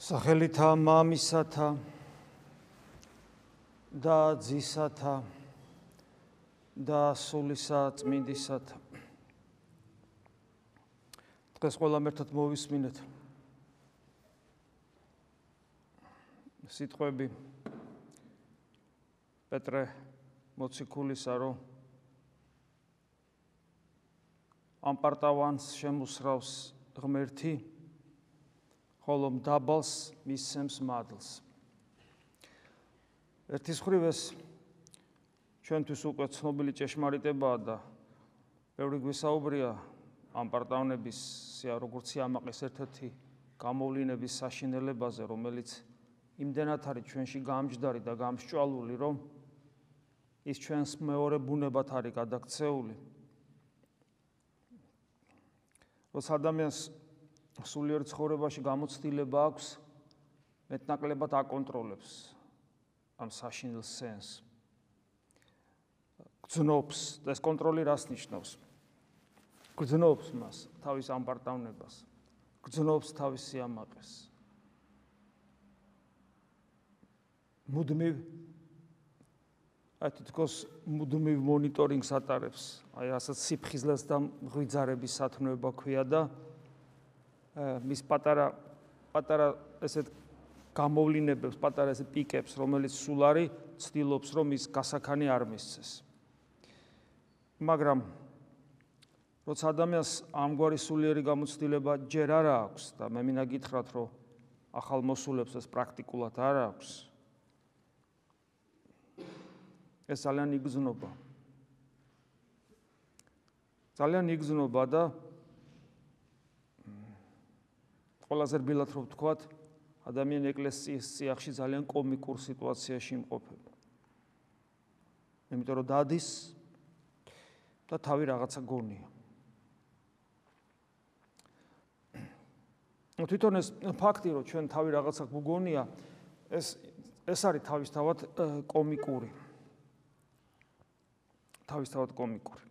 სახელითა მამისათა და ძისათა და სულისა წმინდისათა. დღეს ყველა მერთად მოვისმინეთ. სიტყვები. პეტრე მოციქულისა რომ ამ პარტავანს შემოსრავს ღმერთი ხოლო დაბალს მისცემს მადლს. ერთის ხრივ ეს ჩვენთვის უკვე ცნობილი ჭეშმარიტებაა და ბევრი გვისაუბრია ამ პარტავნების სია როგორც იამაყის ერთ-ერთი გამოვლინების საშინელებაზე, რომელიც იმდენად არის ჩვენში გამჯდარი და გამსჭვალული, რომ ის ჩვენს მეორე ბუნებად არის გადაქცეული. როცა ადამიანს სულიერ ცხოვრებაში გამოცდილება აქვს მეტნაკლებად აკონტროლებს ამ საშინელ სენს. გძნობს და ეს კონტროლი რას ნიშნავს? გძნობს მას თავის ამპარტავნებას გძნობს თავის სიამაყეს. მუდმივ აი თქოს მუდმივ მონიტორინგს ატარებს. აი ასეთ სიფხიზლეს და ღვიძარების სათნოება ქვია და მის პატარა პატარა ესეთ გამოვლინებებს, პატარა ესე პიკებს, რომელიც სულ არის, ცდილობს რომ ის გასახანი არ მისცეს. მაგრამ როცა ადამიანს ამგვარი სულიერი გამოცდილება ჯერ არ აქვს და მე მინდა გითხრათ რომ ახალ მოსულებს ეს პრაქტიკულად არ აქვს ეს ძალიან იგზნობა ძალიან იგზნობა და ყველაზე რბილად რო ვთქვათ, ადამიანი ეკლესიის სიახში ძალიან კომიკურ სიტუაციაში იმყოფება. იმიტომ რომ დადის და თავი რაღაცა გონია. ну თვითონ ეს ფაქტი რომ ჩვენ თავი რაღაცა გგონია ეს ეს არის თავისთავად კომიკური თავისთავად კომიკური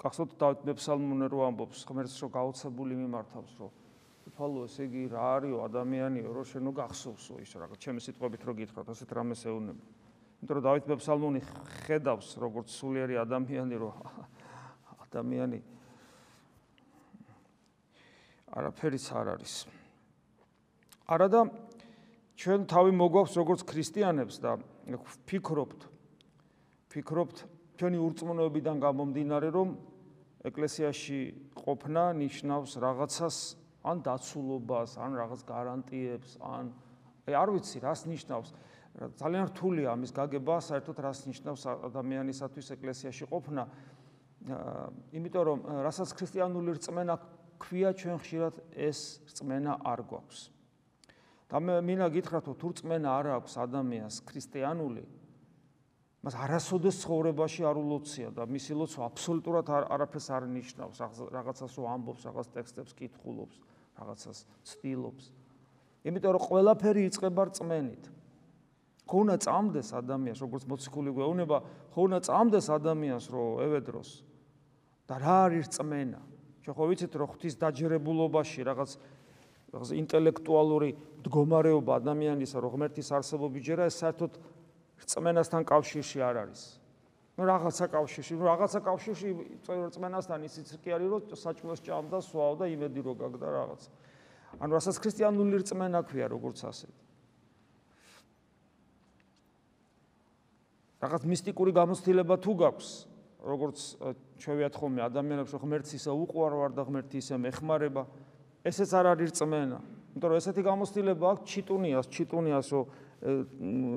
გახსოვთ დავით მეფსალმონე რო ამბობს ღმერთს რო გაოცებული მიმართავს რომ უფალო ესე იგი რა არისო ადამიანიო რომ შენო გახსოვსო ის რაღაც ჩემი სიტყვებით რო გითხრათ ასეთ რამეს ეუნება იმიტომ რომ დავით ბებსალმონი ხედავს როგორც სულიერი ადამიანი რომ ადამიანი არაფერიც არ არის. არადა ჩვენ თავი მოგვაქვს როგორც ქრისტიანებს და ფიქრობთ ფიქრობთ ჩვენი ურწმუნოებიდან გამომდინარე რომ ეკლესიაში ყოფნა ნიშნავს რაღაცას ან დაცულობას, ან რაღაც გარანტიებს, ან აი არ ვიცი რას ნიშნავს. ძალიან რთულია ამის გაგება, საერთოდ რას ნიშნავს ადამიანისათვის ეკლესიაში ყოფნა. იმიტომ რომ რასაც ქრისტიანული რწმენა ქვია ჩვენ ხშირად ეს რწმენა არ გვაქვს. და მე მინდა გითხრათ, თუ რწმენა არ აქვს ადამიანს ქრისტიანული, მას არასოდეს ცხოვრებაში არ ულოცია და მისი ლოცვა აბსოლუტურად არაფერს არ ნიშნავს, რაღაცას რო ამბობს, რაღაც ტექსტებს კითხულობს. რაღაცას ცდილობს. იმიტომ რომ ყველაფერი იწება რწმენით. ხო უნდა წამდეს ადამიანს, როგორც მოციქული გვეუბნება, ხო უნდა წამდეს ადამიანს, რომ ევედროს და რა არის რწმენა? ჩვენ ხო ვიცით, რომ ღვთის დაჯერებულობაში რაღაც რაღაც ინტელექტუალური მდგომარეობა ადამიანისა, რომ ღმერთის არსებობი ჯერა ეს საერთოდ რწმენასთან კავშირში არ არის. ну რაღაცა კავშირში, ну რაღაცა კავშირში წვერწმენასთან ისიც კი არის, რომ საჭმელს ჭამდა, სვავდა, იმედი რო გაგდა რაღაც. ანუ რასაც ქრისტიანული რწმენა ქვია, როგორც ასე. რაღაც მისტიკური გამოცდილება თუ გაქვს, როგორც ჩვევიათ ხოლმე ადამიანებს, რომ ღმერთს ისე უყვარვარ და ღმერთი ისე მეხმარება, ესეც არ არის რწმენა. იმიტომ რომ ესეთი გამოცდილება აქვს ჩიტუნიას, ჩიტუნიას, რომ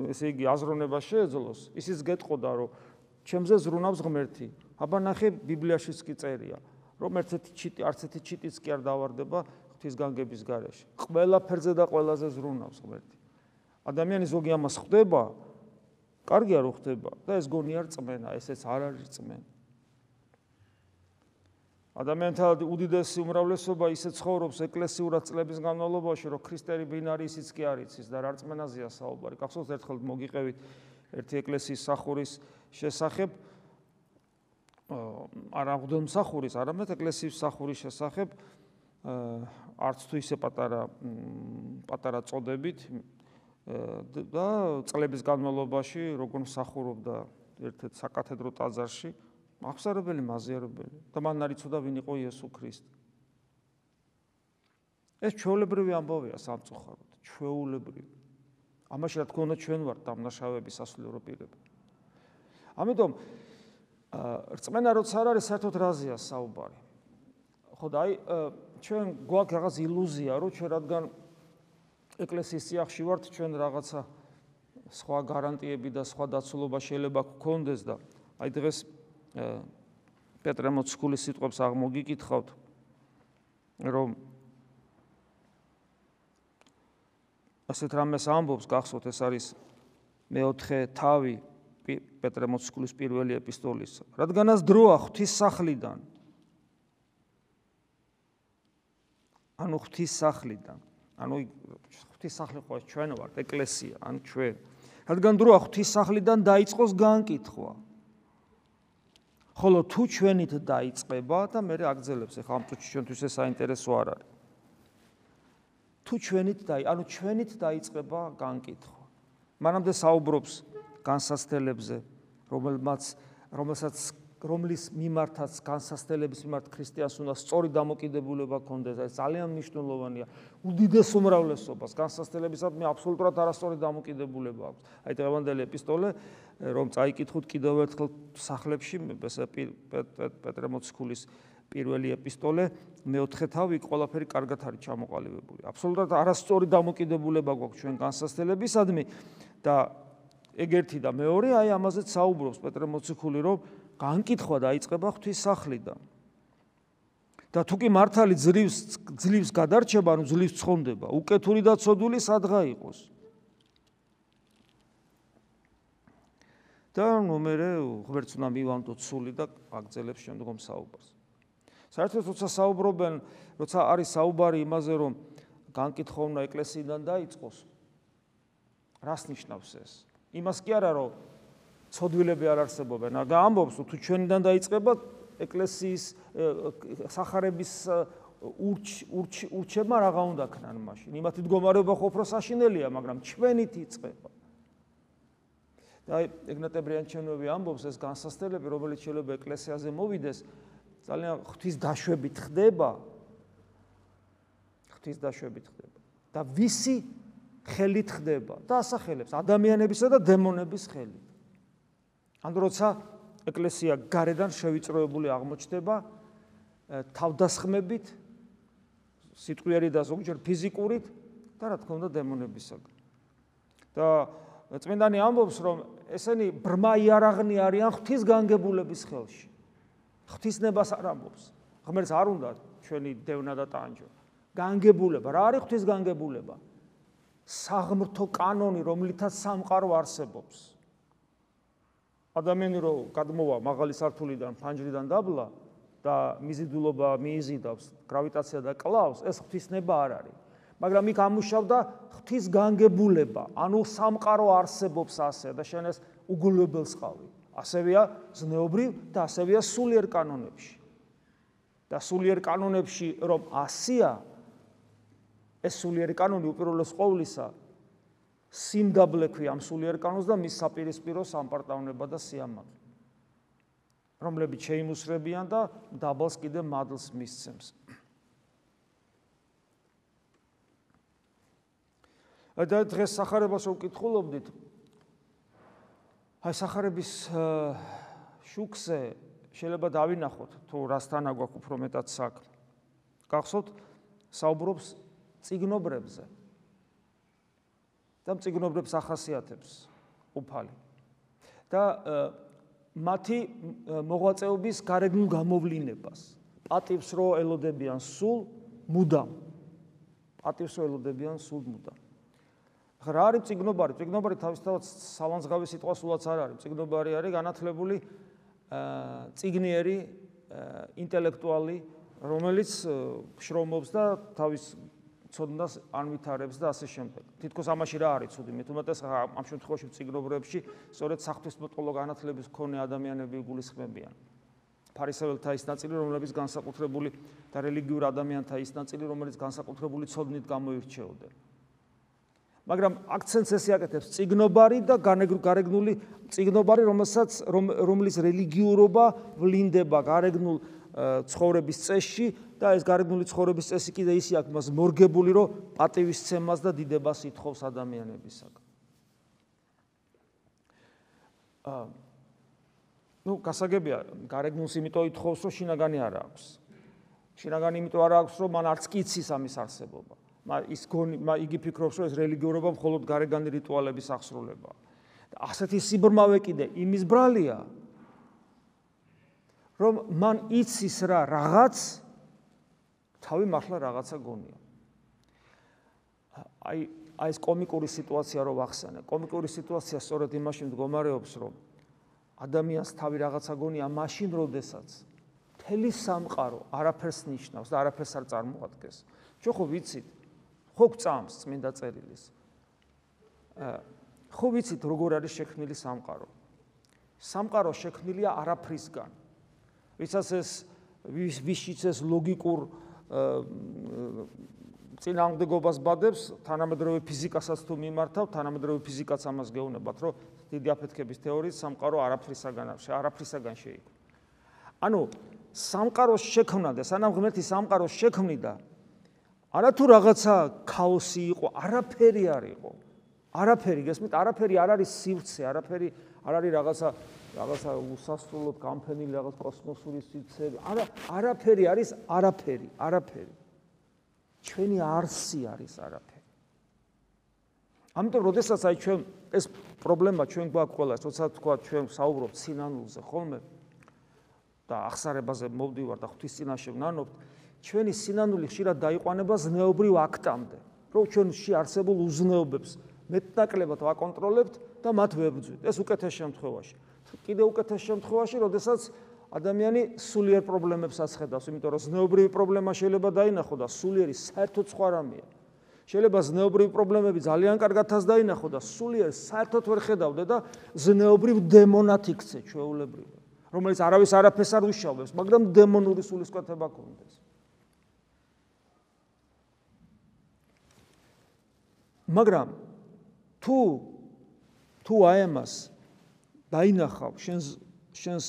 ესე იგი აზროვნება შეეძლოს, ისიც გეტყოდა, რომ ჩემზე ზრუნავს ღმერთი. აბა ნახე ბიბლიაშიც კი წერია, რომ ერთ-ერთი ჩიტი, არც ერთი ჩიტიც კი არ დავარდება ღვთის განგების გარეშე. ყველაფერზე და ყველაზე ზრუნავს ღმერთი. ადამიანი ზოგი ამას ხვდება, კარგია რომ ხვდება და ეს გონია რწმენა, ესეც არ არის რწმენა. ადამიანთა უდიდესი უმრავლესობა ისე ცხოვრობს ეკლესიურად წლების განმავლობაში, რომ ქრისტიანი ბინარი ისიც კი არ იცის და რა რწმენაზეა საუბარი. გახსოვთ ერთხელ მოგიყევით ერთი ეკლესიის სახურის შესახებ არა აღდო მსახურის, არამედ ეკლესიის სახურის შესახებ არც თუ ისე პატარა პატარა წოდებით და წლების განმავლობაში როგორ მსახურობდა ერთ-ერთ საკათედრო ტაძარში აღსარებელი მაზიარებელი და მან არიცოდა ვინ იყო იესო ქრისტე. ეს ჩვეულებრივი ამბავია სამწუხაროდ ჩვეულებრივი ამაში რა თქმა უნდა ჩვენ ვართ დამნაშავების სასულიერო პირები. ამიტომ რწმენა როცა არ არის საერთოდ რაზეა საუბარი. ხო და აი ჩვენ გვაქვს რაღაც ილუზია რომ ჩვენ რადგან ეკლესიის სიახში ვართ ჩვენ რაღაცა სხვა გარანტიები და სხვა დაცულობა შეიძლება გქონდეს და აი დღეს პეტრე მოციქულის სიტყვებს აღმოგიკითხავთ რომ ასეთ რამეს ამბობს გახსოვთ ეს არის მეოთხე თავი პეტრე მოციქულის პირველი ეპისტოლის. რადგანაც დროა ღვთის სახლიდან. ანუ ღვთის სახლიდან. ანუ ღვთის სახლი ხო ჩვენ ვართ ეკლესია ან ჩვენ. რადგან დროა ღვთის სახლიდან დაიწყოს განკითხვა. ხოლო თუ ჩვენით დაიწყება და მე აგზელებს ახლა ამ წუთში ჩვენთვის ეს საინტერესო არ არის თუ ჩვენით დაი ანუ ჩვენით დაიწყება განკითხვა. მანამდე საუბრობს განსასწრებლებზე რომელმაც რომელსაც რომლის მიმართაც განსასწრებლების მიმართ ქრისტიანს უნდა სწორი დამოკიდებულება ქონდეს ეს ძალიან მნიშვნელოვანია. უდიდეს უმრავლესობას განსასწრებლებისად მე აბსოლუტურად არასწორი დამოკიდებულება აქვს. აი დღევანდელი ეპისტოლე რომ წაიკითხოთ კიდევ ერთხელ სახლებში ესე პეტრე მოციქულის პირველი ეპისტოლე მეოთხე თავი ყველაფერი კარგად არის ჩამოყალიბებული აბსოლუტურად არასწორი დამოკიდებულება გვაქვს ჩვენ განსასწრებლებისადმი და ეგერთი და მეორე აი ამაზეც საუბრობს პეტრე მოციქული რომ განკითხვა დაიწყება ღვთის სახლიდან. და თუ კი მართალი ძლივს ძლივს გადარჩება, ანუ ძლივს ცხონდება, უკეთური და ცოდული სადღა იყოს. და ნუ მე ღმერთს უნდა მივანდო ცული და აგძელებს შემდგომ საუბარს. საერთოდ როცა საუბრობენ, როცა არის საუბარი იმაზე, რომ განკითხვა უნდა ეკლესიიდან დაიწყოს, რას ნიშნავს ეს? იმას კი არა, რომ ცოდვილები არ არსებობენ. და ამბობს თუ ჩვენიდან დაიწყება ეკლესიის სახარების ურჩ ურჩ ურჩება რაღა უნდა ქნან მაშინ? იმათი მდგომარეობა ხო უფრო საშინელია მაგრამ ჩვენით იწყება. და ეგნატებრიან ჩვენები ამბობს ეს განსასწრებელი რომელიც შეიძლება ეკლესიაზე მოვიდეს ძალიან ღვთის დაშვებით ხდება ღვთის დაშვებით ხდება და ვისი ხელით ხდება და ასახელებს ადამიანებისა და დემონების ხელით ან როცა ეკლესია გარედან შევიწროებული აღმოჩნდება თავდასხმებით სიტყვიერი და ზოგჯერ ფიზიკურით და რა თქმა უნდა დემონებისაგან. და წმინდანი ამბობს რომ ესენი ბრმა იარაღნი არიან ღვთის განგებულების ხელში. ღვთის ნებას არ ამბობს. ღმერთს არ უნდა ჩვენი დევნა და ტანჯო. განგებულება, რა არის ღვთის განგებულება? საღმრთო კანონი, რომლითაც სამყარო არსებობს. ადამიანი რო გადმოვა მაღალი სართულიდან ფანჯრიდან დაბლა და მიზიდულობა მიიზიდავს გრავიტაცია და კლავს ეს ღვთისნება არ არის მაგრამ იქ ამუშავდა ღვთის განგებულება ანუ სამყარო არსებობს ასე და შენ ეს უგულებელს ყავი ასევეა ზნეობრივ და ასევეა სულიერ კანონებში. და სულიერ კანონებში რომ 100-ია ეს სულიერი კანონი უპირველეს ყოვლისა სიმდაბლე ქვია ამ სულიერ კანონს და მის საპირისპირო სამპარტავნება და სიამაყე. რომლებიც შეიმუსრებიან და დაბალს კიდე მადლს მისცემს. და დღეს სახარებას რომ ვკითხულობდით, აი сахарების შუქზე შეიძლება დავინახოთ თუ რასთან აგვაქვს უფრო მეტად საქმე. გახსოვთ საუბრობს ციგნობრებზე. და ციგნობრებს ახასიათებს უფალი. და მათი მოღვაწეობის გარეგნულ გამოვლინებას პატივს რო ელოდებიან სულ მუდამ. პატივს რო ელოდებიან სულ მუდამ. ახლა რა არის მწიგნობარი? მწიგნობარი თავისთავად სალანძღავი სიტყვა სულაც არ არის. მწიგნობარი არის განათლებული აა ციგნიერი ინტელექტუალი, რომელიც შრომობს და თავის ცოდნას ანვითარებს და ასე შემდეგ. თითქოს ამაში რა არის ცუდი? მე თუმცა ამ შემთხვევაში ციგნობრებში სწორედ საფრთხის მოტყოლო განათლების მქონე ადამიანები გულისხმებიან. ფარისეველთა ის ნაწილი, რომლებიც განსაკუთრებული და რელიგიურ ადამიანთა ის ნაწილი, რომელიც განსაკუთრებული ცოდნით გამოირჩეოდნენ. მაგრამ აქცენტს ეს იაკეთებს ციგნობარი და გარეგნული ციგნობარი, რომელსაც რომლის რელიგიურობა ვლინდება გარეგნულ ცხოვრების წესში და ეს გარეგნული ცხოვრების წესი კიდე ისე აქვს მას მორგებული, რომ პატივისცემას და დიდებას ითხოვს ადამიანებისაგან. აა ну, გასაგებია, გარეგნულს იმიტომ ითხოვს, რომ შინაგანი არ აქვს. შინაგანი იმიტომ არ აქვს, რომ მან არც კიცის ამის არსებობა. ის გონი იგი ფიქრობს რომ ეს რელიგიურობა მხოლოდ გარეგანი რიტუალების აღსრულებაა. და ასეთი სიბრმავე კიდე იმის ბრალია რომ მან იცის რა რაღაც თავი მართლა რაღაცა გონია. აი აი ეს კომიკური სიტუაცია რო ვახსენე. კომიკური სიტუაცია სწორედ იმაში მდგომარეობს რომ ადამიანს თავი რაღაცა გონია მაშინ როდესაც თელი სამყარო არაფერს ნიშნავს და არაფერს არ წარმოადგენს. ჩვენ ხო ვიცით ხო გწამს წმინდა წერილის. ხო ვიცით როგორ არის შექმნილი სამყარო. სამყარო შექმნილია არაფრისგან. ვისაც ეს ვიშიც ეს ლოგიკურ წინააღმდეგობას ბადებს, თანამედროვე ფიზიკასაც თუ მიმართავ, თანამედროვე ფიზიკაც ამას გეუბნებათ, რომ დიდი აფეთქების თეორიის სამყარო არაფრისაგან არაფრისაგან შეიქმნა. ანუ სამყაროს შექმნა და სანამ ღმერთი სამყაროს შექმნიდა, არა თუ რაღაცა ქაოსი იყო, არაფერი არ იყო. არაფერი, გესმით, არაფერი არ არის სივრცე, არაფერი არ არის რაღაცა რაღაცა უსასრულოდ გამფენილი რაღაც კოსმოსური სივრცე. არა, არაფერი არის არაფერი, არაფერი. ჩვენი არსი არის არაფერი. ამიტომ, როდესაც აი ჩვენ ეს პრობლემა ჩვენ გვაქვს ყველა, როცა თქვა ჩვენ საუბრობთ სინანულზე, ხოლმე და ახსარებაზე მოვდივარ და ღვთის წინაშე ვნანობთ, ჩვენი სინანული ხშირად დაიყვანება ზნეობრივ აქტამდე, რომ ჩვენში არსებულ უზნეობებს მეტნაკლებად ვაკონტროლებთ და მათ ვებრძვით. ეს უკეთეს შემთხვევაში. კიდე უკეთეს შემთხვევაში, როდესაც ადამიანი სულიერ პრობლემებს აცხადავს, იმიტომ რომ ზნეობრივი პრობლემა შეიძლება დაინახო და სულიერი საერთოდ სხვა რამეა. შეიძლება ზნეობრივი პრობლემები ძალიან კარგადაც დაინახო და სულიერ საერთოდ ვერ ხედავდე და ზნეობრივ დემონად იქცე ჩვეულებრივ, რომელიც არავის არაფერს არ უშავებს, მაგრამ დემონური სულისკვეთება ქონდეს. მაგრამ თუ თუ აი ამას დაინახავ შენს შენს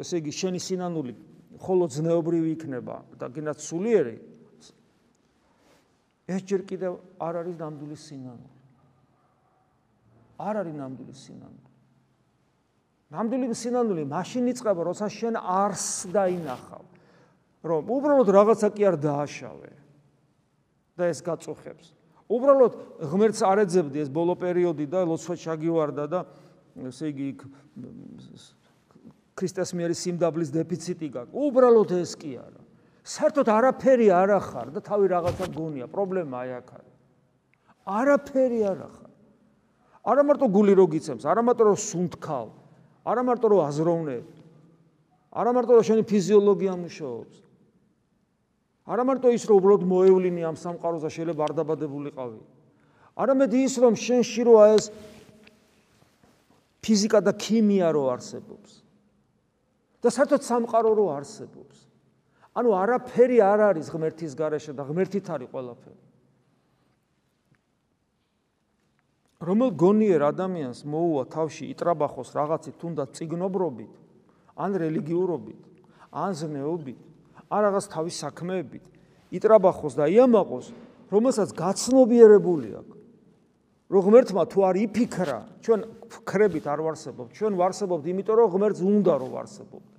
ესე იგი შენი სინანული ხოლო ძნეობრივი იქნება და გინდათ სულიერი ეს ჯერ კიდევ არ არის ნამდვილი სინანული. არ არის ნამდვილი სინანული. ნამდვილი სინანული მაშინ იწყება როცა შენ არს დაინახავ. რომ უბრალოდ რაღაცა კი არ დააშავე და ეს გაწუხებს უბრალოდ ღმერთს არ ეძებდი ეს ბოლო პერიოდი და ლოცვა ჩაგივარდა და ესე იგი ქრისტეს მიერ სიმდაბლის დეფიციტი გაქვს. უბრალოდ ეს კი არა. საერთოდ არაფერი არ ახარ და თავი რაღაცა გონია, პრობლემა აი აქ არის. არაფერი არ ახარ. არა მარტო გული რო გიცემს, არა მარტო რო სუნთქავ, არა მარტო რო აზროვნებ. არა მარტო რო შენი ფიზიოლოგია მუშაობს. არა მარტო ის რომ უბრალოდ მოევლინი ამ სამყაროზე შეიძლება არ დაბადებულიყავი. არამედ ის რომ შენში როა ეს ფიზიკა და ქიმია რო არსებობს. და საერთოდ სამყარო რო არსებობს. ანუ არაფერი არ არის ღმერთის გარეშე და ღმერთით არის ყველაფერი. რომელ გონიერ ადამიანს მოუვა თავში იტრაბახოს რაღაცი თუნდაც ციგნობრობით, ან რელიგიურობით, ან ზნეობით, არ რაღაც თავის საქმეებით იტრაბახოს და იამაყოს, რომელსაც გაცნობიერებული აქვს. რომ ღმერთმა თუ არ იფიქრა, ჩვენ ფქრებით არ ვარსებობთ, ჩვენ ვარსებობთ იმიტომ რომ ღმერთს უნდა რომ ვარსებობთ.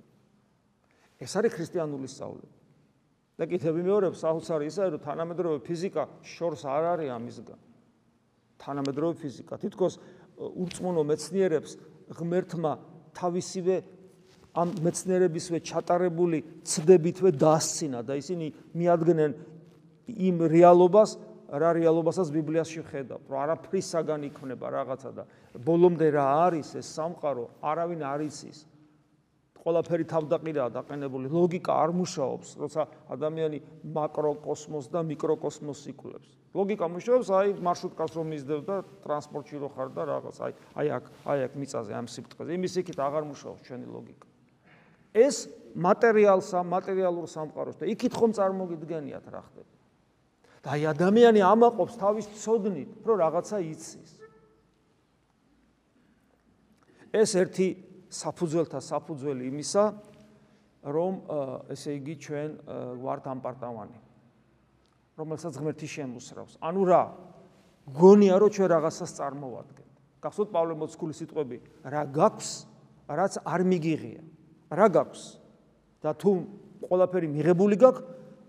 ეს არის ქრისტიანული სწავლება. და კიდევ ვიმეორებ საოცარი ისაა რომ თანამედროვე ფიზიკა შორს არ არის ამისგან. თანამედროვე ფიზიკა თითქოს ურწმუნო მეცნიერებს ღმერთმა თავისივე ამ მეცნიერებისვე ჩატარებული ცდებითვე დასცინა და ისინი მიადგენენ იმ რეალობას, რა რეალობასაც ბიბლიაში ხედავ, რომ არაფრისაგან იქნება რაღაცა და ბოლომდე რა არის ეს სამყარო, არავინ არ იცის. ყველაფერი თავდაყირაა დაყენებული, ლოგიკა არ მუშაობს, როცა ადამიანი მაკროკოსმოს და მიკროკოსმოს იკვლევს. ლოგიკა მუშაობს, აი მარშრუტკას რომ მისდევ და ტრანსპორტში რო ხარ და რაღაც, აი აი აქ, აი აქ მიწაზე ამ სიფტყეზე. იმის იქით აღარ მუშაობს ჩვენი ლოგიკა. ეს მატერიალსა, მატერიალურ სამყაროს და იქით ხომ წარმოგიდგენიათ რა ხდება. და აი ადამიანი ამაყობს თავის ცოდნით, რომ რაღაცა იცის. ეს ერთი საფუძველთა საფუძველი იმისა, რომ ესე იგი ჩვენ ვართ ამპარტავანი. რომელსაც ღმერთი შემოსრავს. ანუ რა? გონია რომ ჩვენ რაღაცას წარმოვადგენთ. გახსოვთ პავლე მოციქულის სიტყვები, რა გაქვს, რაც არ მიგიღია. რა გაქვს? და თუ ყველაფერი მიღებული გაქვს,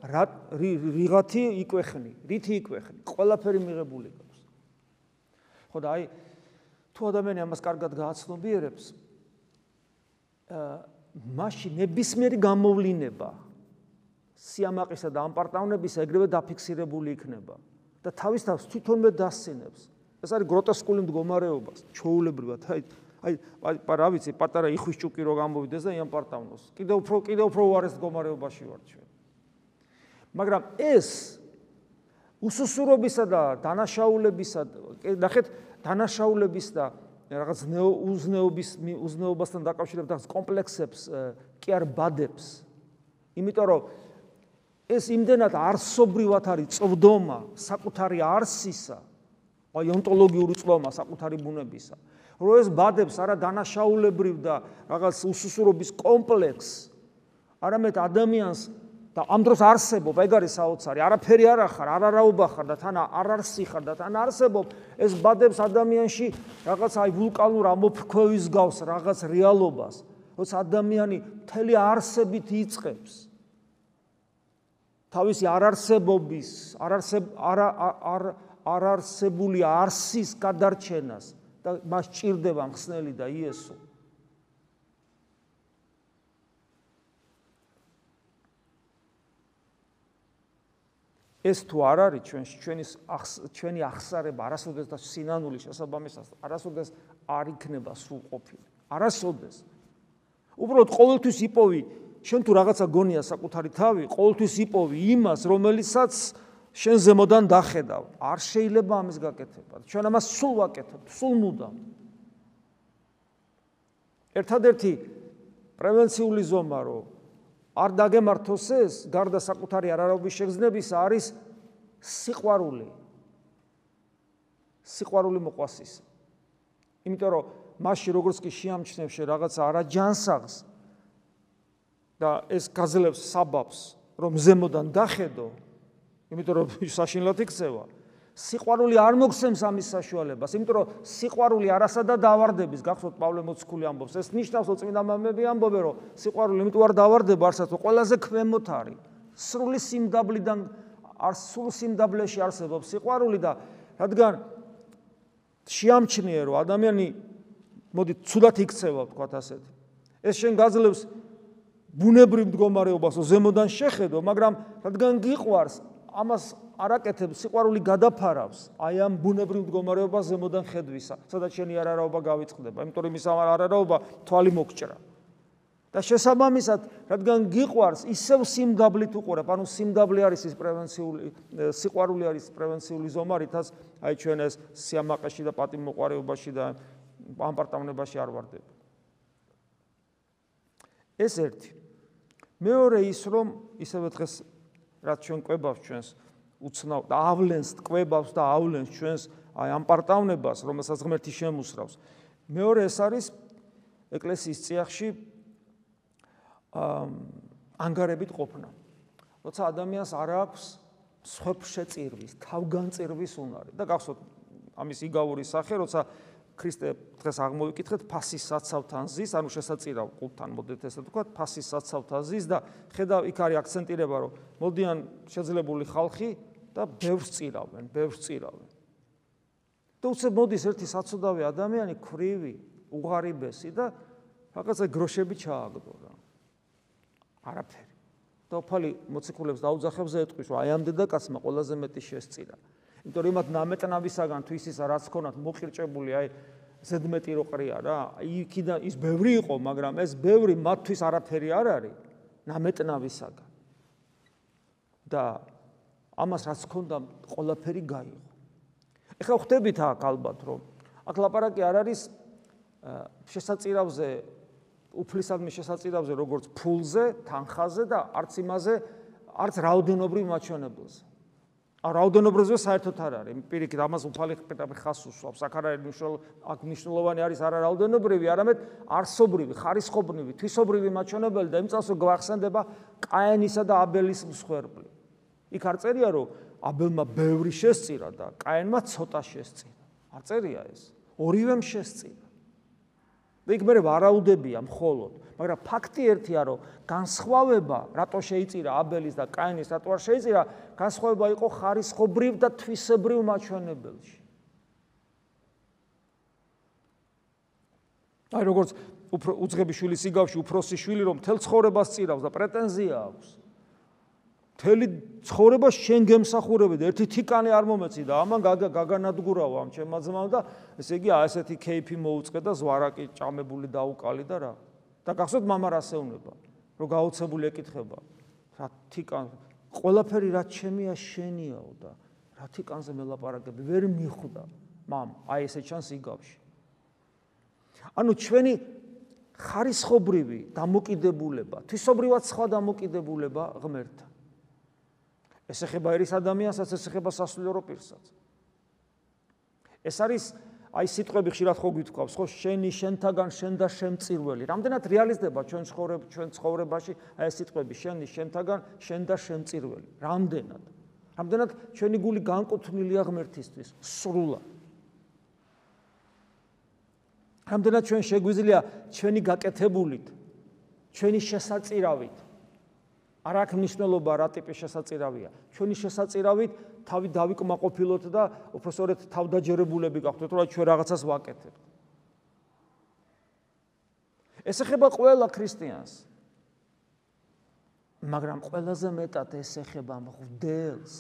რა რიღათი იკვეხნი, რითი იკვეხნი? ყველაფერი მიღებული გაქვს. ხო და აი თუ ადამიანი ამას კარგად გააცნობიერებს, აა მასში ნებისმიერი გამოვლინება სიამაყისა და ამპარტავნების ეგრევე დაფიქსირებული იქნება და თავის თავს თვითონვე დასცინებს. ეს არის გროტესკული მდგომარეობა, ჩოულებრივად, აი აი რა ვიცი, პატარა იხვის ჭუკი რო გამოვიდეს და იამპარტავნოს. კიდევ უფრო კიდევ უფრო უარეს მდგომარეობაში ვარ ჩვენ. მაგრამ ეს უსუსურობისა და დანაშაულებისა, ნახეთ, დანაშაულების და რაღაც უზნეობის უზნეობასთან დაკავშირებით რაღაც კომპლექსებს კი არ ბადებს. იმიტომ რომ ეს იმდენად არსობრივად არის წვდომა საკუთარი არსისა, აი ონტოლოგიური წვდომა საკუთარი ბუნებისა. რომ ეს ბადებს არა დანაშაულებრივ და რაღაც უსუსურობის კომპლექსს, არამედ ადამიანს და ამ დროს არსებობ, ეგ არის საოცარი, არაფერი არ ახარ, არარაობა ხარ და თან არ არსი ხარ და თან არსებობ, ეს ბადებს ადამიანში რაღაც აი ვულკანურ ამოფრქვევის გავს რაღაც რეალობას, როცა ადამიანი მთელი არსებით იწყებს. თავისი არარსებობის, არარსებ არა არ არარსებული არსის გადარჩენას და მას ჭირდება მხსნელი და იესო. ეს თუ არ არის ჩვენში ჩვენი ჩვენი აღსარება არასოდეს და სინანული შესაბამისად არასოდეს არ იქნება სრულყოფილი არასოდეს უბრალოდ ყოველთვის იპოვი შენ თუ რაღაცა გონია საკუთარი თავი ყოველთვის იპოვი იმას რომელიცაც შენ ზემოდან დახედავ. არ შეიძლება ამის გაკეთება ჩვენ ამას სულ ვაკეთებ სულ მუდამ. ერთადერთი პრევენციული ზომა რომ არ დაგემართოს ეს გარდა საკუთარი არარაობის შეგრძნების არის სიყვარული. სიყვარული მოყვასის. იმიტომ რომ მასში როგორც კი შეამჩნევ შე რაღაც არაჯანსაღს და ეს გაძლევს საბაბს რომ ზემოდან დახედო იმიტომ რომ საშინლად იქცევა სიყვარული არ მოგცემს ამის საშუალებას, იმიტომ რომ სიყვარული არასადა დავარდების, გახსოვთ პავლე მოციქული ამბობს, ეს ნიშნავს, რომ წმინდა მამები ამბობენ, რომ სიყვარული იმიტომ არ დავარდება, არცაც ყველაზე ქვემოთ არის. სრული სიმდაბლიდან არ სრულ სიმდაბლეში არსებობს სიყვარული და რადგან შეამჩნიე, რომ ადამიანი მოდი ცუდად იქცევა, თქვათ ასეთ. ეს შენ გაძლევს ბუნებრივ მდგომარეობას, ზემოდან შეხედო, მაგრამ რადგან გიყვარს, ამას არაკეთებს სიყვარული გადაფარავს აი ამ ბუნებრივ მდგომარეობას ზემოდან ხედვისა სადაც შენი არარაობა გავიწყდება. იმიტომ რომ ის არარაობა თვალი მოგჭრა. და შესაბამისად რადგან გიყვარს ისევ სიმდაბლით უყურებ. ანუ სიმდაბლე არის ის პრევენციული სიყვარული არის პრევენციული ზომა რითაც აი ჩვენ ეს სიამაყეში და პატიმოყარეობაში და ამპარტავნებაში არ ვარდები ეს ერთი. მეორე ის რომ ისევე დღეს რაც ჩვენ ყვებავს ჩვენს უცნაურ და ავლენს ყვებავს და ავლენს ჩვენს აი ამ პარტავნებას, რომელსაც ღმერთი შემოსრავს. მეორე ეს არის ეკლესიის წიაღში ანგარებით ყოფნა. როცა ადამიანს არ აქვს სხვებშეწირვის, თავგანწირვის უნარი და გახსოვთ ამის იგავური სახე, როცა ქრისტე დღეს აღმოვიკითხეთ ფასის საცავთან ზის, ანუ შესაწირავ ყულთან მოდეთ ესე თქვა, ფასის საცავთან ზის და ხედავ იქ არის აქცენტირება, რომ მოდიან შეძლებული ხალხი და ბევრს წირავენ, ბევრს წირავენ. და უცებ მოდის ერთი საცოდავი ადამიანი, ქრივი, უღარიბესი და რაღაცა გროშები ჩააგდო რა. არაფერი. და უფალი მოციქულებს დაუძახებს და ეტყვის, რომ აი ამ დედაკაცმა ყველაზე მეტი შესწირა. იმიტომ რომ იმათ ნამეტნავისაგან თუ ისის რაც ქონათ მოყირჭებული აი ზედმეტი რო ყრია რა იქიდან ის ბევრი იყო მაგრამ ეს ბევრი მათთვის არაფერი არ არის ნამეტნავისაგან და ამას რაც ქონდა ყველაფერი გაიღო ეხლა ხვდებით აქ ალბათ რომ აქ ლაპარაკი არ არის შესაწირავზე უფლისადმი შესაწირავზე როგორც ფულზე, თანხაზე და არც იმაზე, არც რაოდენობრივ მაჩვენებელზე. ა რაოდენობრივზე საერთოდ არ არის. პირიქით ამას უფალი პირდაპირ ხას უსვამს. აქ არ არის მნიშვნელო, აქ მნიშვნელოვანი არის არა რაოდენობრივი, არამედ არსობრივი, ხარისხობრივი, თვისობრივი მაჩვენებელი და იმ წელს გვახსენდება კაენისა და აბელის მსხვერპლი. იქ არ წერია რომ აბელმა ბევრი შესწირა და კაენმა ცოტა შესწირა. არ წერია ეს. ორივემ შესწირა. და იქ მე ვარაუდებია მხოლოდ, მაგრამ ფაქტი ერთია, რომ განსხვავება რატო შეიწირა აბელის და კაინის, რატო არ შეიწირა, განსხვავება იყო ხარისხობრივ და თვისებრივ მაჩვენებელში. აი როგორც უფრო უძღები შვილის იგავში უფროსი შვილი რომ თელ ცხოვრებას წირავს და პრეტენზია აქვს. მთელი ცხოვრება შენ გემსახურებდე, ერთი თიკანი არ მომეცი და ამან გაგანადგურავ ამ ჩემმა ძმამ და ესე იგი ასეთი кейფი მოუწყე და ზვარაკი ჭამებული დაუკალი და რა. და გახსოვთ мама რასეუნება რომ გაოცებული ეკითხება რა თიკან ყველაფერი რაც ჩემია შენიაო და რა თიკანზე მელაპარაკები ვერ მიხვდა მამ აი ესე ჩანს იგავში ანუ ჩვენი ხარისხობრივი დამოკიდებულება თვისობრივად სხვა დამოკიდებულება ღმერთთან ეს ეხება ერის ადამიანსაც, ეს ეხება სასულიერო პირსაც. ეს არის აი სიტყვები ხშირად ხო გვითქვავს, ხო შენი, შენთაგან, შენ და შემწირველი. რამდენად რეალიზდება ჩვენ ცხოვრებ ჩვენ ცხოვრებაში აი ეს სიტყვები შენი, შენთაგან, შენ და შემწირველი. რამდენად? რამდენად ჩვენი გული განკუთვნილია ღმერთისთვის სრულად. რამდენად ჩვენ შეგვიძლია ჩვენი გაკეთებულით, ჩვენი შესაწირავით არ აქვს მნიშვნელობა რა ტიპის შესაწირავია. ჩვენი შესაწირავით თავი დავიკმაყოფილოთ და უბრალოდ თავდაჯერებულები გახდეთ, რომ ჩვენ რაღაცას ვაკეთებთ. ეს ეხება ყველა ქრისტიანს. მაგრამ ყველაზე მეტად ეს ეხება მღვდელს.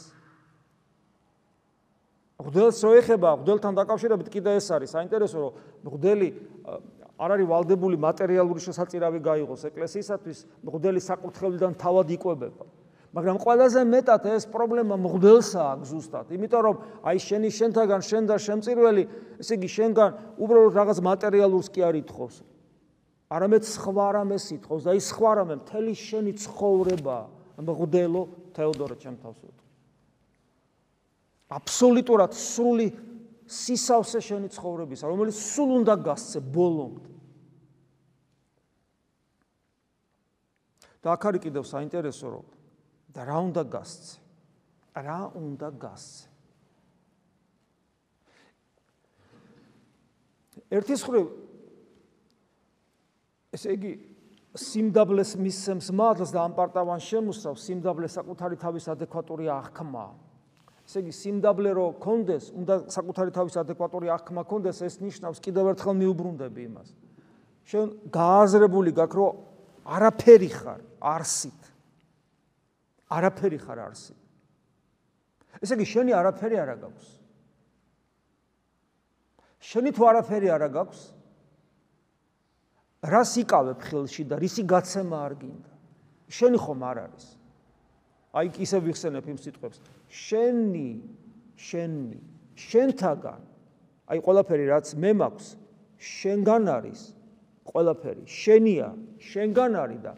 მღვდელს რო ეხება, მღვდელთან დაკავშირებით კიდე ეს არის საინტერესო, რომ მღვდელი არ არის ვალდებული მატერიალური შესაძირავი გაიღოს ეკლესიისათვის, მღვდელი საკურთხევლიდან თავად იკვებება. მაგრამ ყველაზე მეტად ეს პრობლემა მღვდელსა აქვს ზუსტად, იმიტომ რომ აი შენი შენთაგან შენ და შემწირველი, ესე იგი შენგან უბრალოდ რაღაც მატერიალურს კი არ ითხოვს. არამედ სხვა რამეს ითხოვს და ის სხვა რამე მთელი შენი ცხოვრება მღვდელო თეოდორე ჩემ თავს ვუტყვი. აბსოლუტურად სრული სისავსე შენი ცხოვრებისა, რომელიც სულ უნდა გასცე ბოლომდე. და აქ არის კიდევ საინტერესო რომ და რა უნდა გასცე? რა უნდა გასცე? ერთის ხრი ესე იგი სიმდაბლეს მისცემს მადლს და ამ პარტავან შემოსავს სიმდაბლეს საკუთარი თავის ადეკვატური აღქმა. ესე იგი სიმდაბლე რო კონდეს, უნდა საკუთარი თავის ადეკვატური აღქმა კონდეს, ეს ნიშნავს კიდევ ერთხელ მიუბრუნდები იმას. შენ გააზრებული გაქვს რომ არაფერი ხარ არსით. არაფერი ხარ არსით. ესე იგი შენი არაფერი არა გაქვს. შენი თუ არაფერი არა გაქვს, რას იკავებ ხელში და რისი გაცემა არ გინდა? შენი ხომ არ არის? აი ისე ვიხსენებ იმ სიტყვებს. შენი, შენი, შენთაგან აი ყველაფერი რაც მე მაქვს, შენგან არის. ყველაფერი შენია, შენგან არის და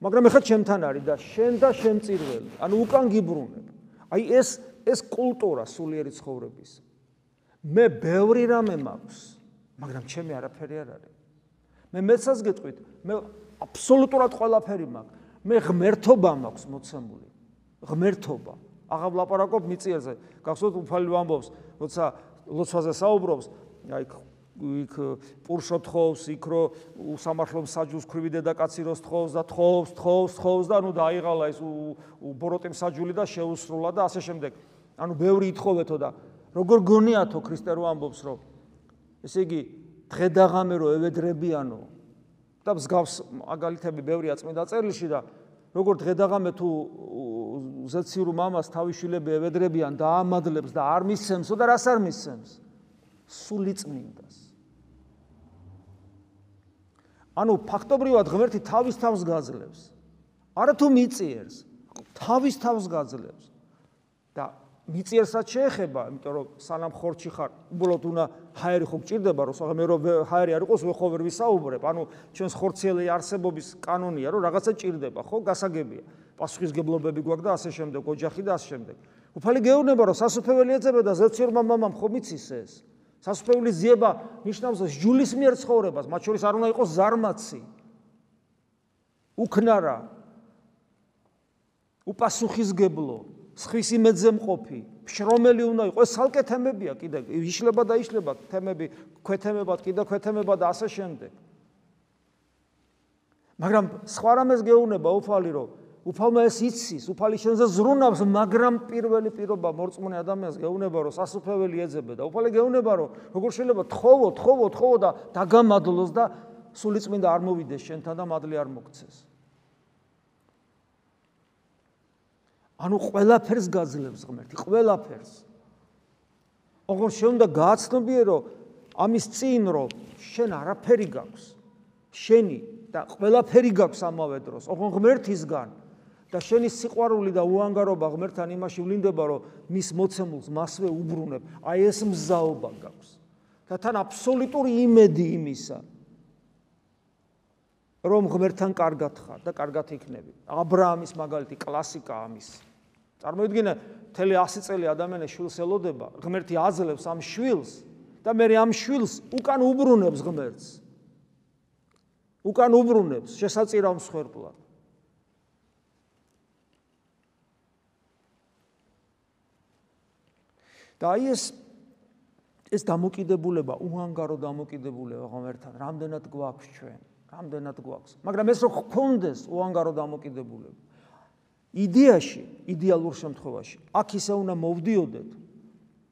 მაგრამ ეხლა ჩემთან არის და შენ და შემწირველი. ანუ უკან გიბრუნებ. აი ეს ეს კულტურა სულიერი ცხოვრების. მე ბევრი რამე მაქვს, მაგრამ ჩემი არაფერი არ არის. მე მეცას გეტყვით, მე აბსოლუტურად ყველაფერი მაქვს. მე ღმერთობა მაქვს მოცემული. ღმერთობა. აღარ ვლაპარაკობ მიწიაზე. გახსოვთ უფალი ვამბობს, როცა ლოცვაზე საუბრობს, აი იქ პურშო თხოვს, იქ რო უსამართლო საჯულს ქვრივი დედაკაცი როს თხოვს და თხოვს, თხოვს, თხოვს და ნუ დაიღალა ეს ბოროტემ საჯული და შეუსრულა და ასე შემდეგ. ანუ ბევრი ითხოვეთო და როგორ გონიათო ქრისტე რო ამბობს რომ ესე იგი დღე და ღამე რო ევედრებიანო და მსგავს მაგალითები ბევრია წმინდა წერილში და როგორ დღე და ღამე თუ ზეციურ მამას თავი შვილები ევედრებიან და ამადლებს და არ მისცემსო და რას არ მისცემს სული წმინდას ანუ ფაქტობრივად ღმერთი თავის თავს გაძლევს. არა თუ მიწიერს, თავის თავს გაძლევს. და მიწიერსაც შეეხება, იმიტომ რომ სანამ ხორჩი ხარ, უბრალოდ უნდა ჰაერი ხო გჭირდება, რომ საღამე რომ ჰაერი არ იყოს, ვეხო ვერ ვისაუბრებ. ანუ ჩვენს ხორციელი არსებობის კანონია, რომ რაღაცა ჭირდება, ხო, გასაგებია. პასუხისგებლობები გვაქვს და ასე შემდეგ, ოჯახი და ასე შემდეგ. უფალი გეუბნება, რომ სასופველი ეძება და ზეციორმა მამამ ხო მიცის ეს. სასופველი ზიება ნიშნავს ჯულის მიერ ცხოვრებას, მათ შორის არ უნდა იყოს ზარმაცი. უქნარა. უპასუხისგებლო, სხვის იმედზე მყოფი, შრომელი უნდა იყოს. ეს სალკე თემებია კიდე, იშლება და იშლება თემები, ქვეთემებად კიდე ქვეთემება და ასე შემდეგ. მაგრამ სხვა რამეს გეუბნება უფალი, რომ უფალმა ეს იცის, უფალი შენზე ზრუნავს, მაგრამ პირველი პირობა მორწმუნე ადამიანს გეუბნება, რომ სასופველი ეძებე და უფალი გეუბნება, რომ როგორ შეიძლება თხოვო, თხოვო, თხოვო და დაგამადლოს და სულიწმინდა არ მოვიდეს შენთან და მადლი არ მოგცეს. ანუ ყველაფერს გაძლევს ღმერთი, ყველაფერს. ოღონდ შენ უნდა გააცნობიერო ამის წინ, რომ შენ არაფერი გაქვს. შენი და ყველაფერი გაქვს ამავე დროს, ოღონდ ღმერთისგან. და შენი სიყვარული და უანგარობა ღმერთთან იმაში ვლინდება, რომ მის მოცემულს მასვე უბრუნებ. აი ეს მზაობა გაქვს. და თან აბსოლუტური იმედი იმისა, რომ ღმერთთან კარგად ხარ და კარგად იქნები. ა ブラ ამის მაგალითი კლასიკა ამის. წარმოიდგინე, მთელი 100 წელი ადამიანის შვილს ელოდება, ღმერთი აძლევს ამ შვილს და მე ამ შვილს უკან უბრუნებს ღმერთს. უკან უბრუნებს შესაწირავ მსხვერპლად. და აი ეს ეს დამოკიდებულება, უანგარო დამოკიდებულება ღმერთთან, რამდენად გვაქვს ჩვენ, რამდენად გვაქვს. მაგრამ ეს რო გქონდეს უანგარო დამოკიდებულება. იდეაში, იდეალურ შემთხვევაში, აქ ისე უნდა მოვდიოდეთ,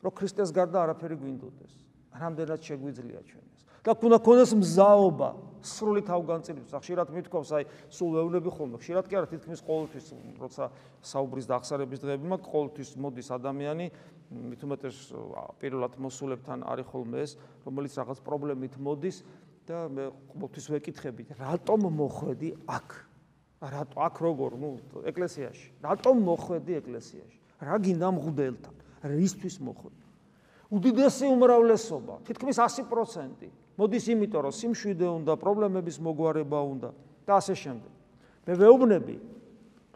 რომ ქრისტეს გარდა არაფერი გვინდოდეს. რამდენად შეგვიძლია ჩვენ ეს. და უნდა ქონდეს მზაობა, სრული თავგანწირვის. ხშირად მithქვავს, აი, სულ ვეუბნები ხოლმე, ხშირად კი არა, თითქმის ყოველთვის, როცა საუბრის და აღსარების დღეები მაქვს, ყოველთვის მოდის ადამიანი მით უმეტეს პირველად მოსულებთან არის ხოლმე ეს, რომელიც რაღაც პრობლემით მოდის და მე ყოველთვის ვეკითხებით, რატომ მოხვედი აქ? რატო აქ როგორ, ნუ ეკლესიაში? რატომ მოხვედი ეკლესიაში? რა გინდა მღდელთან? რისთვის მოხვედი? უდიდესი უმრავლესობა, თითქმის 100% მოდის იმიტომ, რომ სიმშვიდე უნდა, პრობლემების მოგვარება უნდა და ასე შემდეგ. მე ვეუბნები,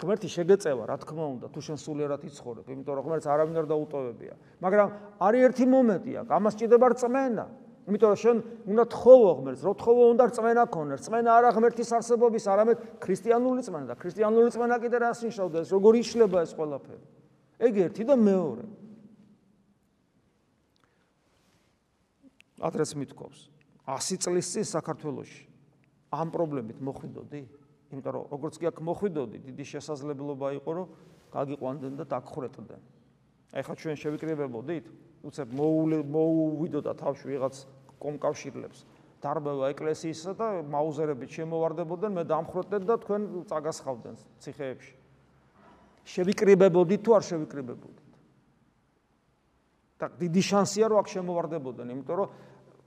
ღმერთი შეგეწევა, რა თქმა უნდა, თუ შენ სულიერად იცხოვრებ, იმიტომ რომ ღმერთს არავინ არ დაუტოვებია. მაგრამ არის ერთი მომენტი აქ, ამას ჭირდება რწმენა. იმიტომ რომ შენ უნდა თხოვო ღმერთს, რო თხოვო უნდა რწმენა ქონდეს. რწმენა არა ღმერთის არსებობის, არამედ ქრისტიანული რწმენა და ქრისტიანული რწმენა კიდე რას ნიშნავდა ეს, როგორ იშლება ეს ყველაფერი. ეგ ერთი და მეორე. ადრეს მithკობს 100 წლის წინ საქართველოში ამ პრობლემით მოხვიდოდი? იმიტომ რომ როგორც კი აქ მოხვიდოდი, დიდი შესაძლებლობა იყო, რომ გაგიყვანდნენ და დაგხრეტდნენ. ეხლა ჩვენ შევიკრიბებოდით, უცებ მოუვიდოდა თავში ვიღაც კომკავშირლებს. დარბევა ეკლესიისა და მაუზერებით შემოვარდებოდნენ, მე დამხრეტდნენ და თქვენ წაგასხავდნენ ციხეებში. შევიკრიბებოდით თუ არ შევიკრიბებოდით? და დიდი შანსია რომ აქ შემოვარდებოდნენ, იმიტომ რომ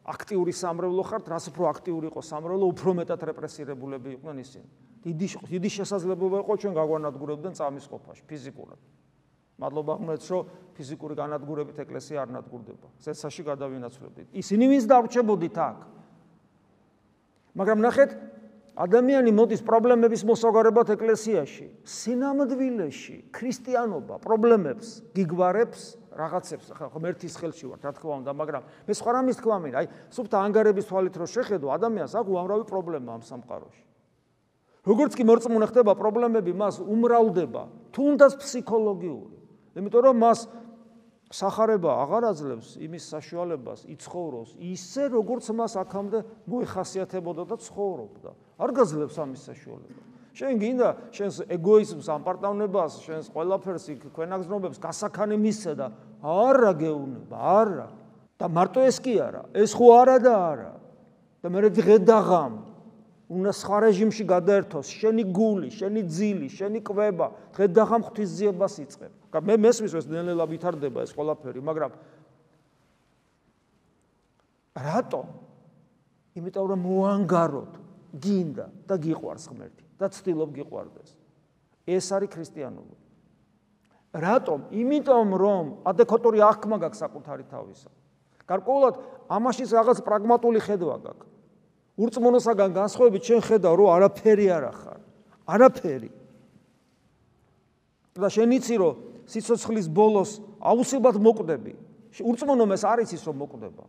აქტიური სამრევლო ხართ, რას უფრო აქტიური იყო სამრევლო, უფრო მეტად რეპრესირებულები იყვნენ ისინი. დიდი დიდი შესაძლებლობა იყო ჩვენ გაგვანადგურებდნენ წამის ყოფაში ფიზიკურად. მადლობა ღმერთს, რომ ფიზიკური განადგურებით ეკლესია არ ნადგურდება. ზესაში გადავინაცვლებდით. ისინი ვინც დარჩებოდით აქ. მაგრამ ნახეთ, ადამიანი მოდის პრობლემების მოსაგარებად ეკლესიაში, სინამდვილეში, ქრისტიანობა პრობლემებს გიგვარებს, რაღაცებს ხა ღმერთის ხელში ვარ, რა თქმა უნდა, მაგრამ მე სხვა რამის თქვა მინდა, აი, სუფთა ანგარების თვალით რო შეხედო, ადამიანს აქვს უამრავი პრობლემა ამ სამყაროში. როგორც კი მორწმუნე ხდება, პრობლემები მას უმრავლდება, თუნდაც ფსიქოლოგიური. იმიტომ რომ მას სახარება აღარ აძლევს იმის საშუალებას იცხოვროს. ისე როგორც მას აქამდე მოეხასიათებოდა და ცხოვრობდა. არ გაძლევს ამის საშუალებას შენ გინდა შენს ეგოიზმს ამპარტავნებას შენს ყველაფერს იქ ქვენაგზნობებს გასახანი მისცე და არა გეუნება არა და მარტო ეს კი არა ეს ხო არა და არა. და მე დღე დაღამ უნასხა რეჟიმში გადაერთოს შენი გული შენი ძილი შენი კვება დღე დაღამ ღვთისძიებას იწყებ. მე მესმის ეს ნელ-ნელა ვითარდება ეს ყველაფერი, მაგრამ რატო? იმიტომ რომ მოანგაროთ, გინდა და გიყვარს ღმერთი და ცდილობ გიყვარდეს. ეს არის ქრისტიანობა. რატომ? იმიტომ რომ ადეკვატური აღქმა გაქვს საკუთარი თავისა. გარკვეულად ამაშიც რაღაც პრაგმატული ხედვა გაქვს. ურწმუნოსაგან განსხვავებით ჩვენ ხედავ რომ არაფერი არ ახარ. არაფერი. და შენ იცი რომ სიცოცხლის ბოლოს აუცილებლად მოკვდები. ურწმუნომ ეს არ იცის რომ მოკვდება.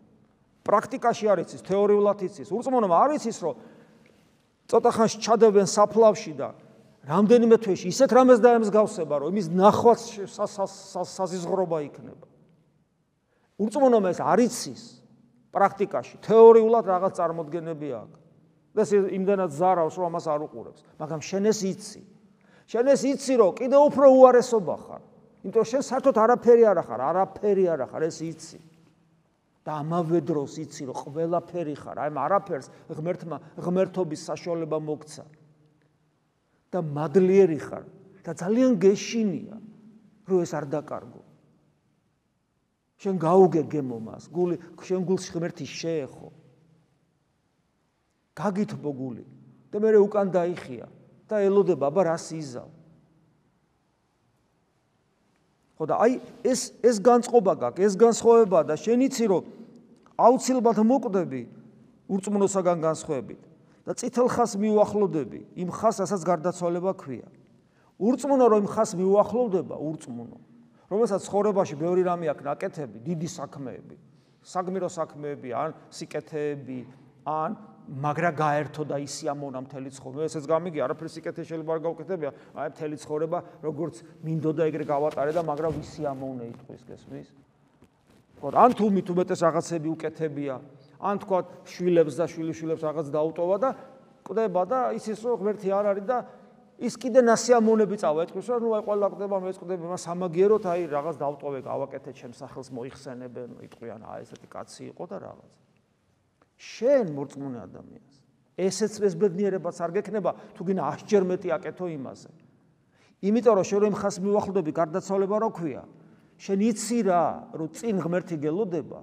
პრაქტიკაში არ იცის, თეორიულად იცის. ურწმუნომ არ იცის რომ ცოტა ხანს ჩადებენ საფლავში და რამდენიმე თვეში ისეთ რამეს დაემსგავსება, რომ იმის ნახვაც საზიზღრობა იქნება. ურწმუნომ ეს არ იცის პრაქტიკაში, თეორიულად რაღაც წარმოდგენები აქვს. და ეს იმდანაც ზარავს, რომ ამას არ უყურებს, მაგრამ შენ ეს იცი. შენ ეს იცი, რომ კიდე უფრო უარესობა ხარ. იმიტომ შენ საერთოდ არაფერი არ ახარ, არაფერი არ ახარ, ეს იცი. და ამავე დროს იცი, რომ ყველაფერი ხარ, აი არაფერს ღმერთმა ღმერთობის საშუალება მოგცა. და მადლიერი ხარ და ძალიან გეშინია, რომ ეს არ დაკარგო. შენ გაუგე გემომას, გული შენ გულში ღმერთი შეეხო. გაგითბო გული და მე უკან დაიხია და ელოდება, აბა რას იზავ. ხო და აი ეს ეს განწყობა გაქვს, ეს განსხვავება და შენ იცი რომ აუცილებლად მოკვდები ურწმუნოსაგან განსხვავებით და წითელ ხას მიუახლოვდები იმ ხას, რასაც გარდაცვალება ქვია. ურწმუნო რომ იმ ხას მიუახლოვდება, ურწმუნო. რომელსაც ხორებაში ბევრი რამე აქვს ნაკეთები, დიდი საქმეები, საგმირო საქმეები, ან სიკეთეები, ან მაგრა გაერთო და ისიამონა მთელი ცხოვრება. ესეც გამიგი, არაფერი სიკეთე შეიძლება არ გავკეთებია, აი მთელი ცხოვრება როგორც მინდოდა ეგრე გავატარე და მაგრა ვისიამოვნე იტყვის გესმის? ხო, ან თუ მით უმეტეს რაღაცები უკეთებია, ან თქვა შვილებს და შვილიშვილებს რაღაც დაუტოვა და ყდება და ისიც რომ ღმერთი არ არის და ის კიდე ნასიამონები წავა ეთქვის რომ აი ყველა ყდება მე წდება მას სამაგიეროთ აი რაღაც დავტოვე გავაკეთე ჩემს სახელს მოიხსენებენ იტყვიან აი ესეთი კაცი იყო და რაღაც შენ მორწმუნე ადამიანს. ესეც ეს ბედნიერებაც არ გექნება თუ გინდა 100 ჯერ მეტი აკეთო იმაზე. იმიტომ რომ შენ რომ ხას მიუახლოვდები გარდაცვალება რო ქვია? შენ იცი რა რომ წინ ღმერთი გელოდება?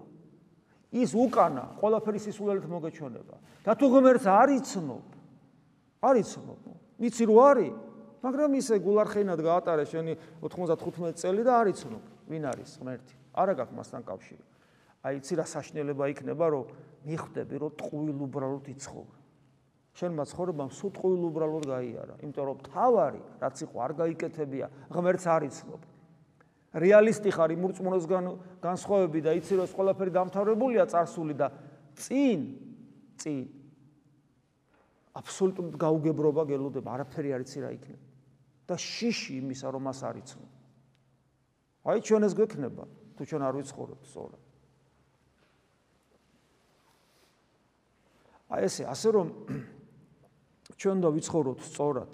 ის უკანა ყველაფერი სისულელით მოგეჩვენება. და თუ ღმერთს არ იცნობ არ იცნობ. იცი რო არის მაგრამ ისე გულარხენად გაატარე შენი 95 წელი და არ იცნობ ვინ არის ღმერთი. არა გაქვს მასთან კავშირი აი იცი რა საშნელება იქნება, რომ მიხვდები, რომ ტყუილ უბრალოდ იცხოვრე. შენმა ცხოვრებამ სულ ტყუილ უბრალოდ გაიარა, იმიტომ რომ თავარი, რაც იყო, არ გაიკეთებია, ღმერთს არ იცნობ. რეალისტი ხარ იმ ურწმუნოსგან განსხვავები და იცი რომ ყველაფერი დამთავრებულია წარსული და წინ წინ აბსოლუტურად გაუგებრობა გელოდება, არაფერი არ იცი რა იქნება. და შიში იმისა რომ მას არ იცნობ. აი ჩვენ ეს გვექნება, თუ ჩვენ არ ვიცხოვრებთ სწორად. აი ესე ასე რომ ჩვენ და ვიცხოვროთ სწორად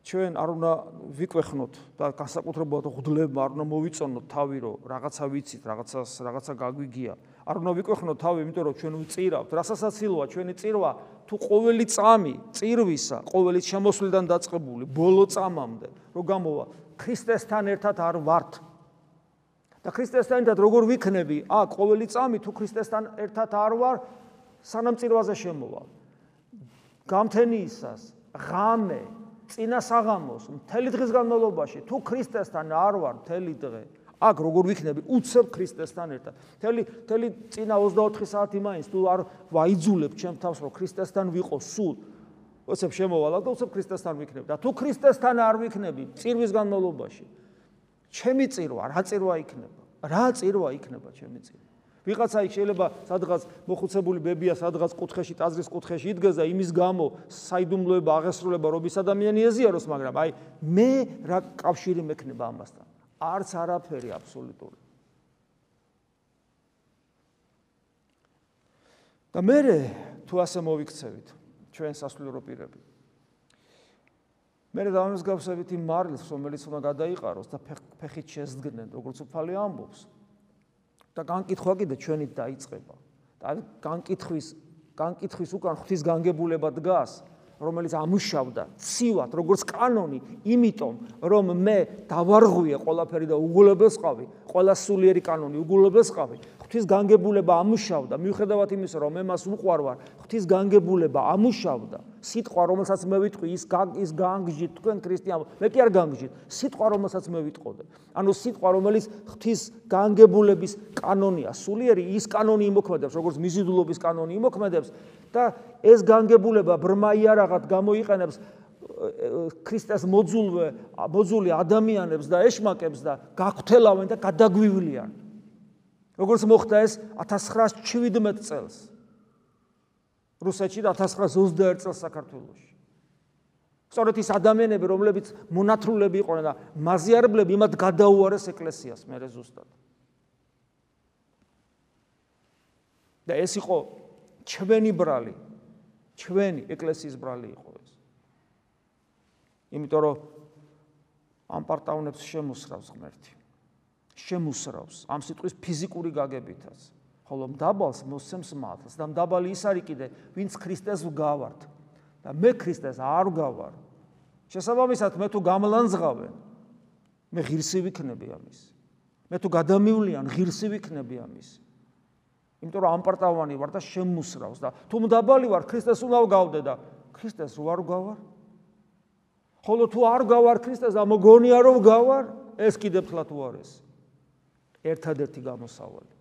ჩვენ არ უნდა ვიკვეხნოთ და განსაკუთრებულად ღდლებმა არ უნდა მოვიწონოთ თავი რომ რაღაცა ვიცით, რაღაცას რაღაცა გაგვიგია. არ უნდა ვიკვეხნოთ თავი, იმიტომ რომ ჩვენ ვწირავთ. რასასაცილოა ჩვენი წირვა თუ ყოველი წამი წირვისა, ყოველი შემოსვლიდან დაწყებული ბოლო წამამდე, რომ გამოვა ქრისტესთან ერთად არ ვართ. და ქრისტესთან ერთად როგორ ვიქნები? ა ყოველი წამი თუ ქრისტესთან ერთად არ ვარ, სანამ წირვაზე შემოვალ. გამთენიისას, ღამე, წინა საღამოს მთელი დღის განმავლობაში თუ ქრისტესთან არ ვარ მთელი დღე აქ როგორ ვიქნები? უცებ ქრისტესთან ერთად. მთელი მთელი წინა 24 საათი მაინც თუ არ ვაიძულებ ჩემ თავს რომ ქრისტესთან ვიყო სულ უცებ შემოვალ და უცებ ქრისტესთან ვიქნები და თუ ქრისტესთან არ ვიქნები წირვის განმავლობაში ჩემი წირვა რა წირვა იქნება? რა წირვა იქნება ჩემი წირვა ვიღაცა იქ შეიძლება სადღაც მოხუცებული ბებია სადღაც კუთხეში ტაძრის კუთხეში იდგას და იმის გამო საიდუმლოება აღესრულება რომ ის ადამიანი ეზიაროს მაგრამ აი მე რა კავშირი მექნება ამასთან? არც არაფერი აბსოლუტური. და მე თუ ასე მოვიქცევით ჩვენ სასულიერო პირები. მე დავამსგავსებით იმ მარილს რომელიც უნდა გადაიყაროს და ფეხით შესდგნენ როგორც უფალი ამბობს და განკითხვა კიდე ჩვენით დაიწყება. და განკითხვის განკითხვის უკან ღვთის განგებულება დგას, რომელიც ამუშავდა ცივად, როგორც კანონი, იმიტომ რომ მე დავარღვიე ყველაფერი და უგულებელს ყავი, ყველა სულიერი კანონი უგულებელს ყავი. ღვთის განგებულება ამუშავდა, მიუხედავად იმისა, რომ მე მას უყვარვარ, ღვთის განგებულება ამუშავდა. სიტყვა, რომელსაც მე ვიტყვი, ის ის განგჟით თქვენ ქრისტიან, მე კი არ განგჟით, სიტყვა, რომელსაც მე ვიტყოდე. ანუ სიტყვა, რომელიც ღვთის განგებულების კანონია, სულიერი ის კანონი იმოქმედებს, როგორც მიზიდულობის კანონი იმოქმედებს და ეს განგებულება ბრმაიარაღად გამოიყენებს ქრისტეს მოძულვე, მოძული ადამიანებს და ეშმაკებს და გაგთელავენ და გადაგვივლიან. როგორც მოხდა ეს 1917 წელს რუსეთში და 1921 წელს საქართველოში. სწორედ ის ადამიანები, რომლებიც მონათრულები იყვნენ და მაზიარებლები, იმათ გადაუარეს ეკლესიას მე ზუსტად. და ეს იყო ჩვენი ბრალი, ჩვენი ეკლესიის ბრალი იყო ეს. იმიტომ რომ ამ პარტაუნებს შემოსრავს ღმერთი. შემუსრავს ამ სიტყვის ფიზიკური გაგებითაც. ხოლო დაბალს მოსცემს მართლს და დაბალი ის არის კიდე, ვინც ქრისტეს ვგავართ. და მე ქრისტეს არ ვგავარ. შესაბამისად მე თუ გამლანძღავენ, მე ღირსი ვიქნები ამის. მე თუ გადამივლიან, ღირსი ვიქნები ამის. იმიტომ რომ ამ პარტავანი ვარ და შემუსრავს და თუ დაბალი ვარ, ქრისტეს უნდა ვგავდე და ქრისტეს რო არ ვგავარ? ხოლო თუ არ გავარ ქრისტეს და მოგონია რომ გავარ, ეს კიდევ თლათ უარესი. ერთადერთი გამოსავალი.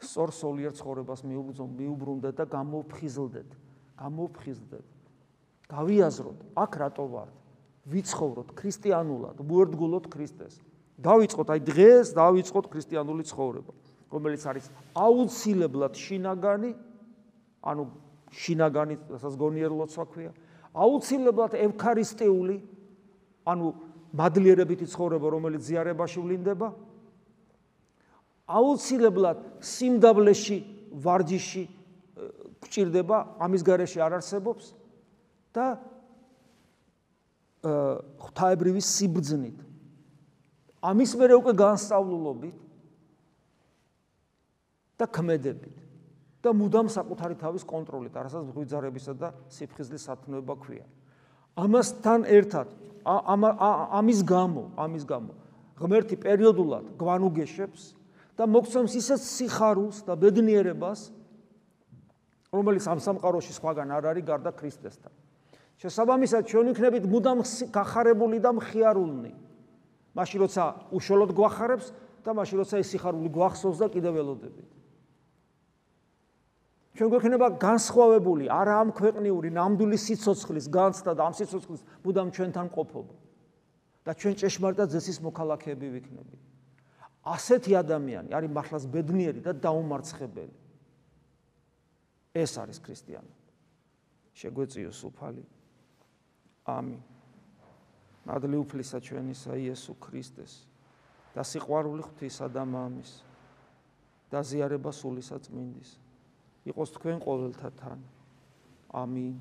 სწორ სოლიერ ცხოვრებას მიუბრძონ, მიუბრუნდეთ და გამოფხიზლდეთ. გამოფხიზლდეთ. გავიაზროთ, აქ რატო ვარ? ვიცხოვროთ ქრისტიანულად, ვუერთგულოთ ქრისტეს. დავიწყოთ აი დღეს, დავიწყოთ ქრისტიანული ცხოვრება, რომელიც არის აუცილებლად შინაგანი, ანუ შინაგანი, რასაც გონიერ ლოცვა ქვია, აუცილებლად ევქარისტიული, ანუ მადლიერებითი ცხოვრება, რომელიც ზიარებაში ვლინდება, აუცილებლად სიმდაბლეში ვარჯიში გჭირდება ამის garaში არ არსებობს და ღვთაებრივი სიბრძნით ამის მერე უკვე განსწავლულობით და ქმედებით და მუდამ საკუთარი თავის კონტროლით, არასაც ღვიძარებისა და სიფხიზლის სათნოება ქვია. ამასთან ერთად ამის გამო, ამის გამო ღმერთი პერიოდულად გვანუგეშებს და მოგცემს ისეთ სიხარულს და ბედნიერებას, რომელიც ამ სამყაროში სხვაგან არ არის გარდა ქრისტესთან. შესაბამისად, ჩვენ ვიქნებით მუდამ გახარებული და მხიარულნი. მაშინ როცა უშუალოდ გვახარებს და მაშინ როცა ეს სიხარული გვახსოვს და კიდევ ველოდებით. ჩვენ გვექნება განსხვავებული, არა ამ ქვეყნიური ნამდვილი სიცოცხლის განცდა და ამ სიცოცხლის მუდამ ჩვენთან ყოფობა. და ჩვენ ჭეშმარიტად ზესის მოქალაქეები ვიქნებით. ასეთი ადამიანი არის მართლაც ბედნიერი და დაუმარცხებელი. ეს არის ქრისტიანი. შეგვეციოს უფალი. ამინ. მადლი უფლისა ჩვენისა იესო ქრისტეს და სიყვარული ღვთისა და მამის და ზიარება სული საწმინდის. იყოს თქვენ ყოველთა თან. ამინ.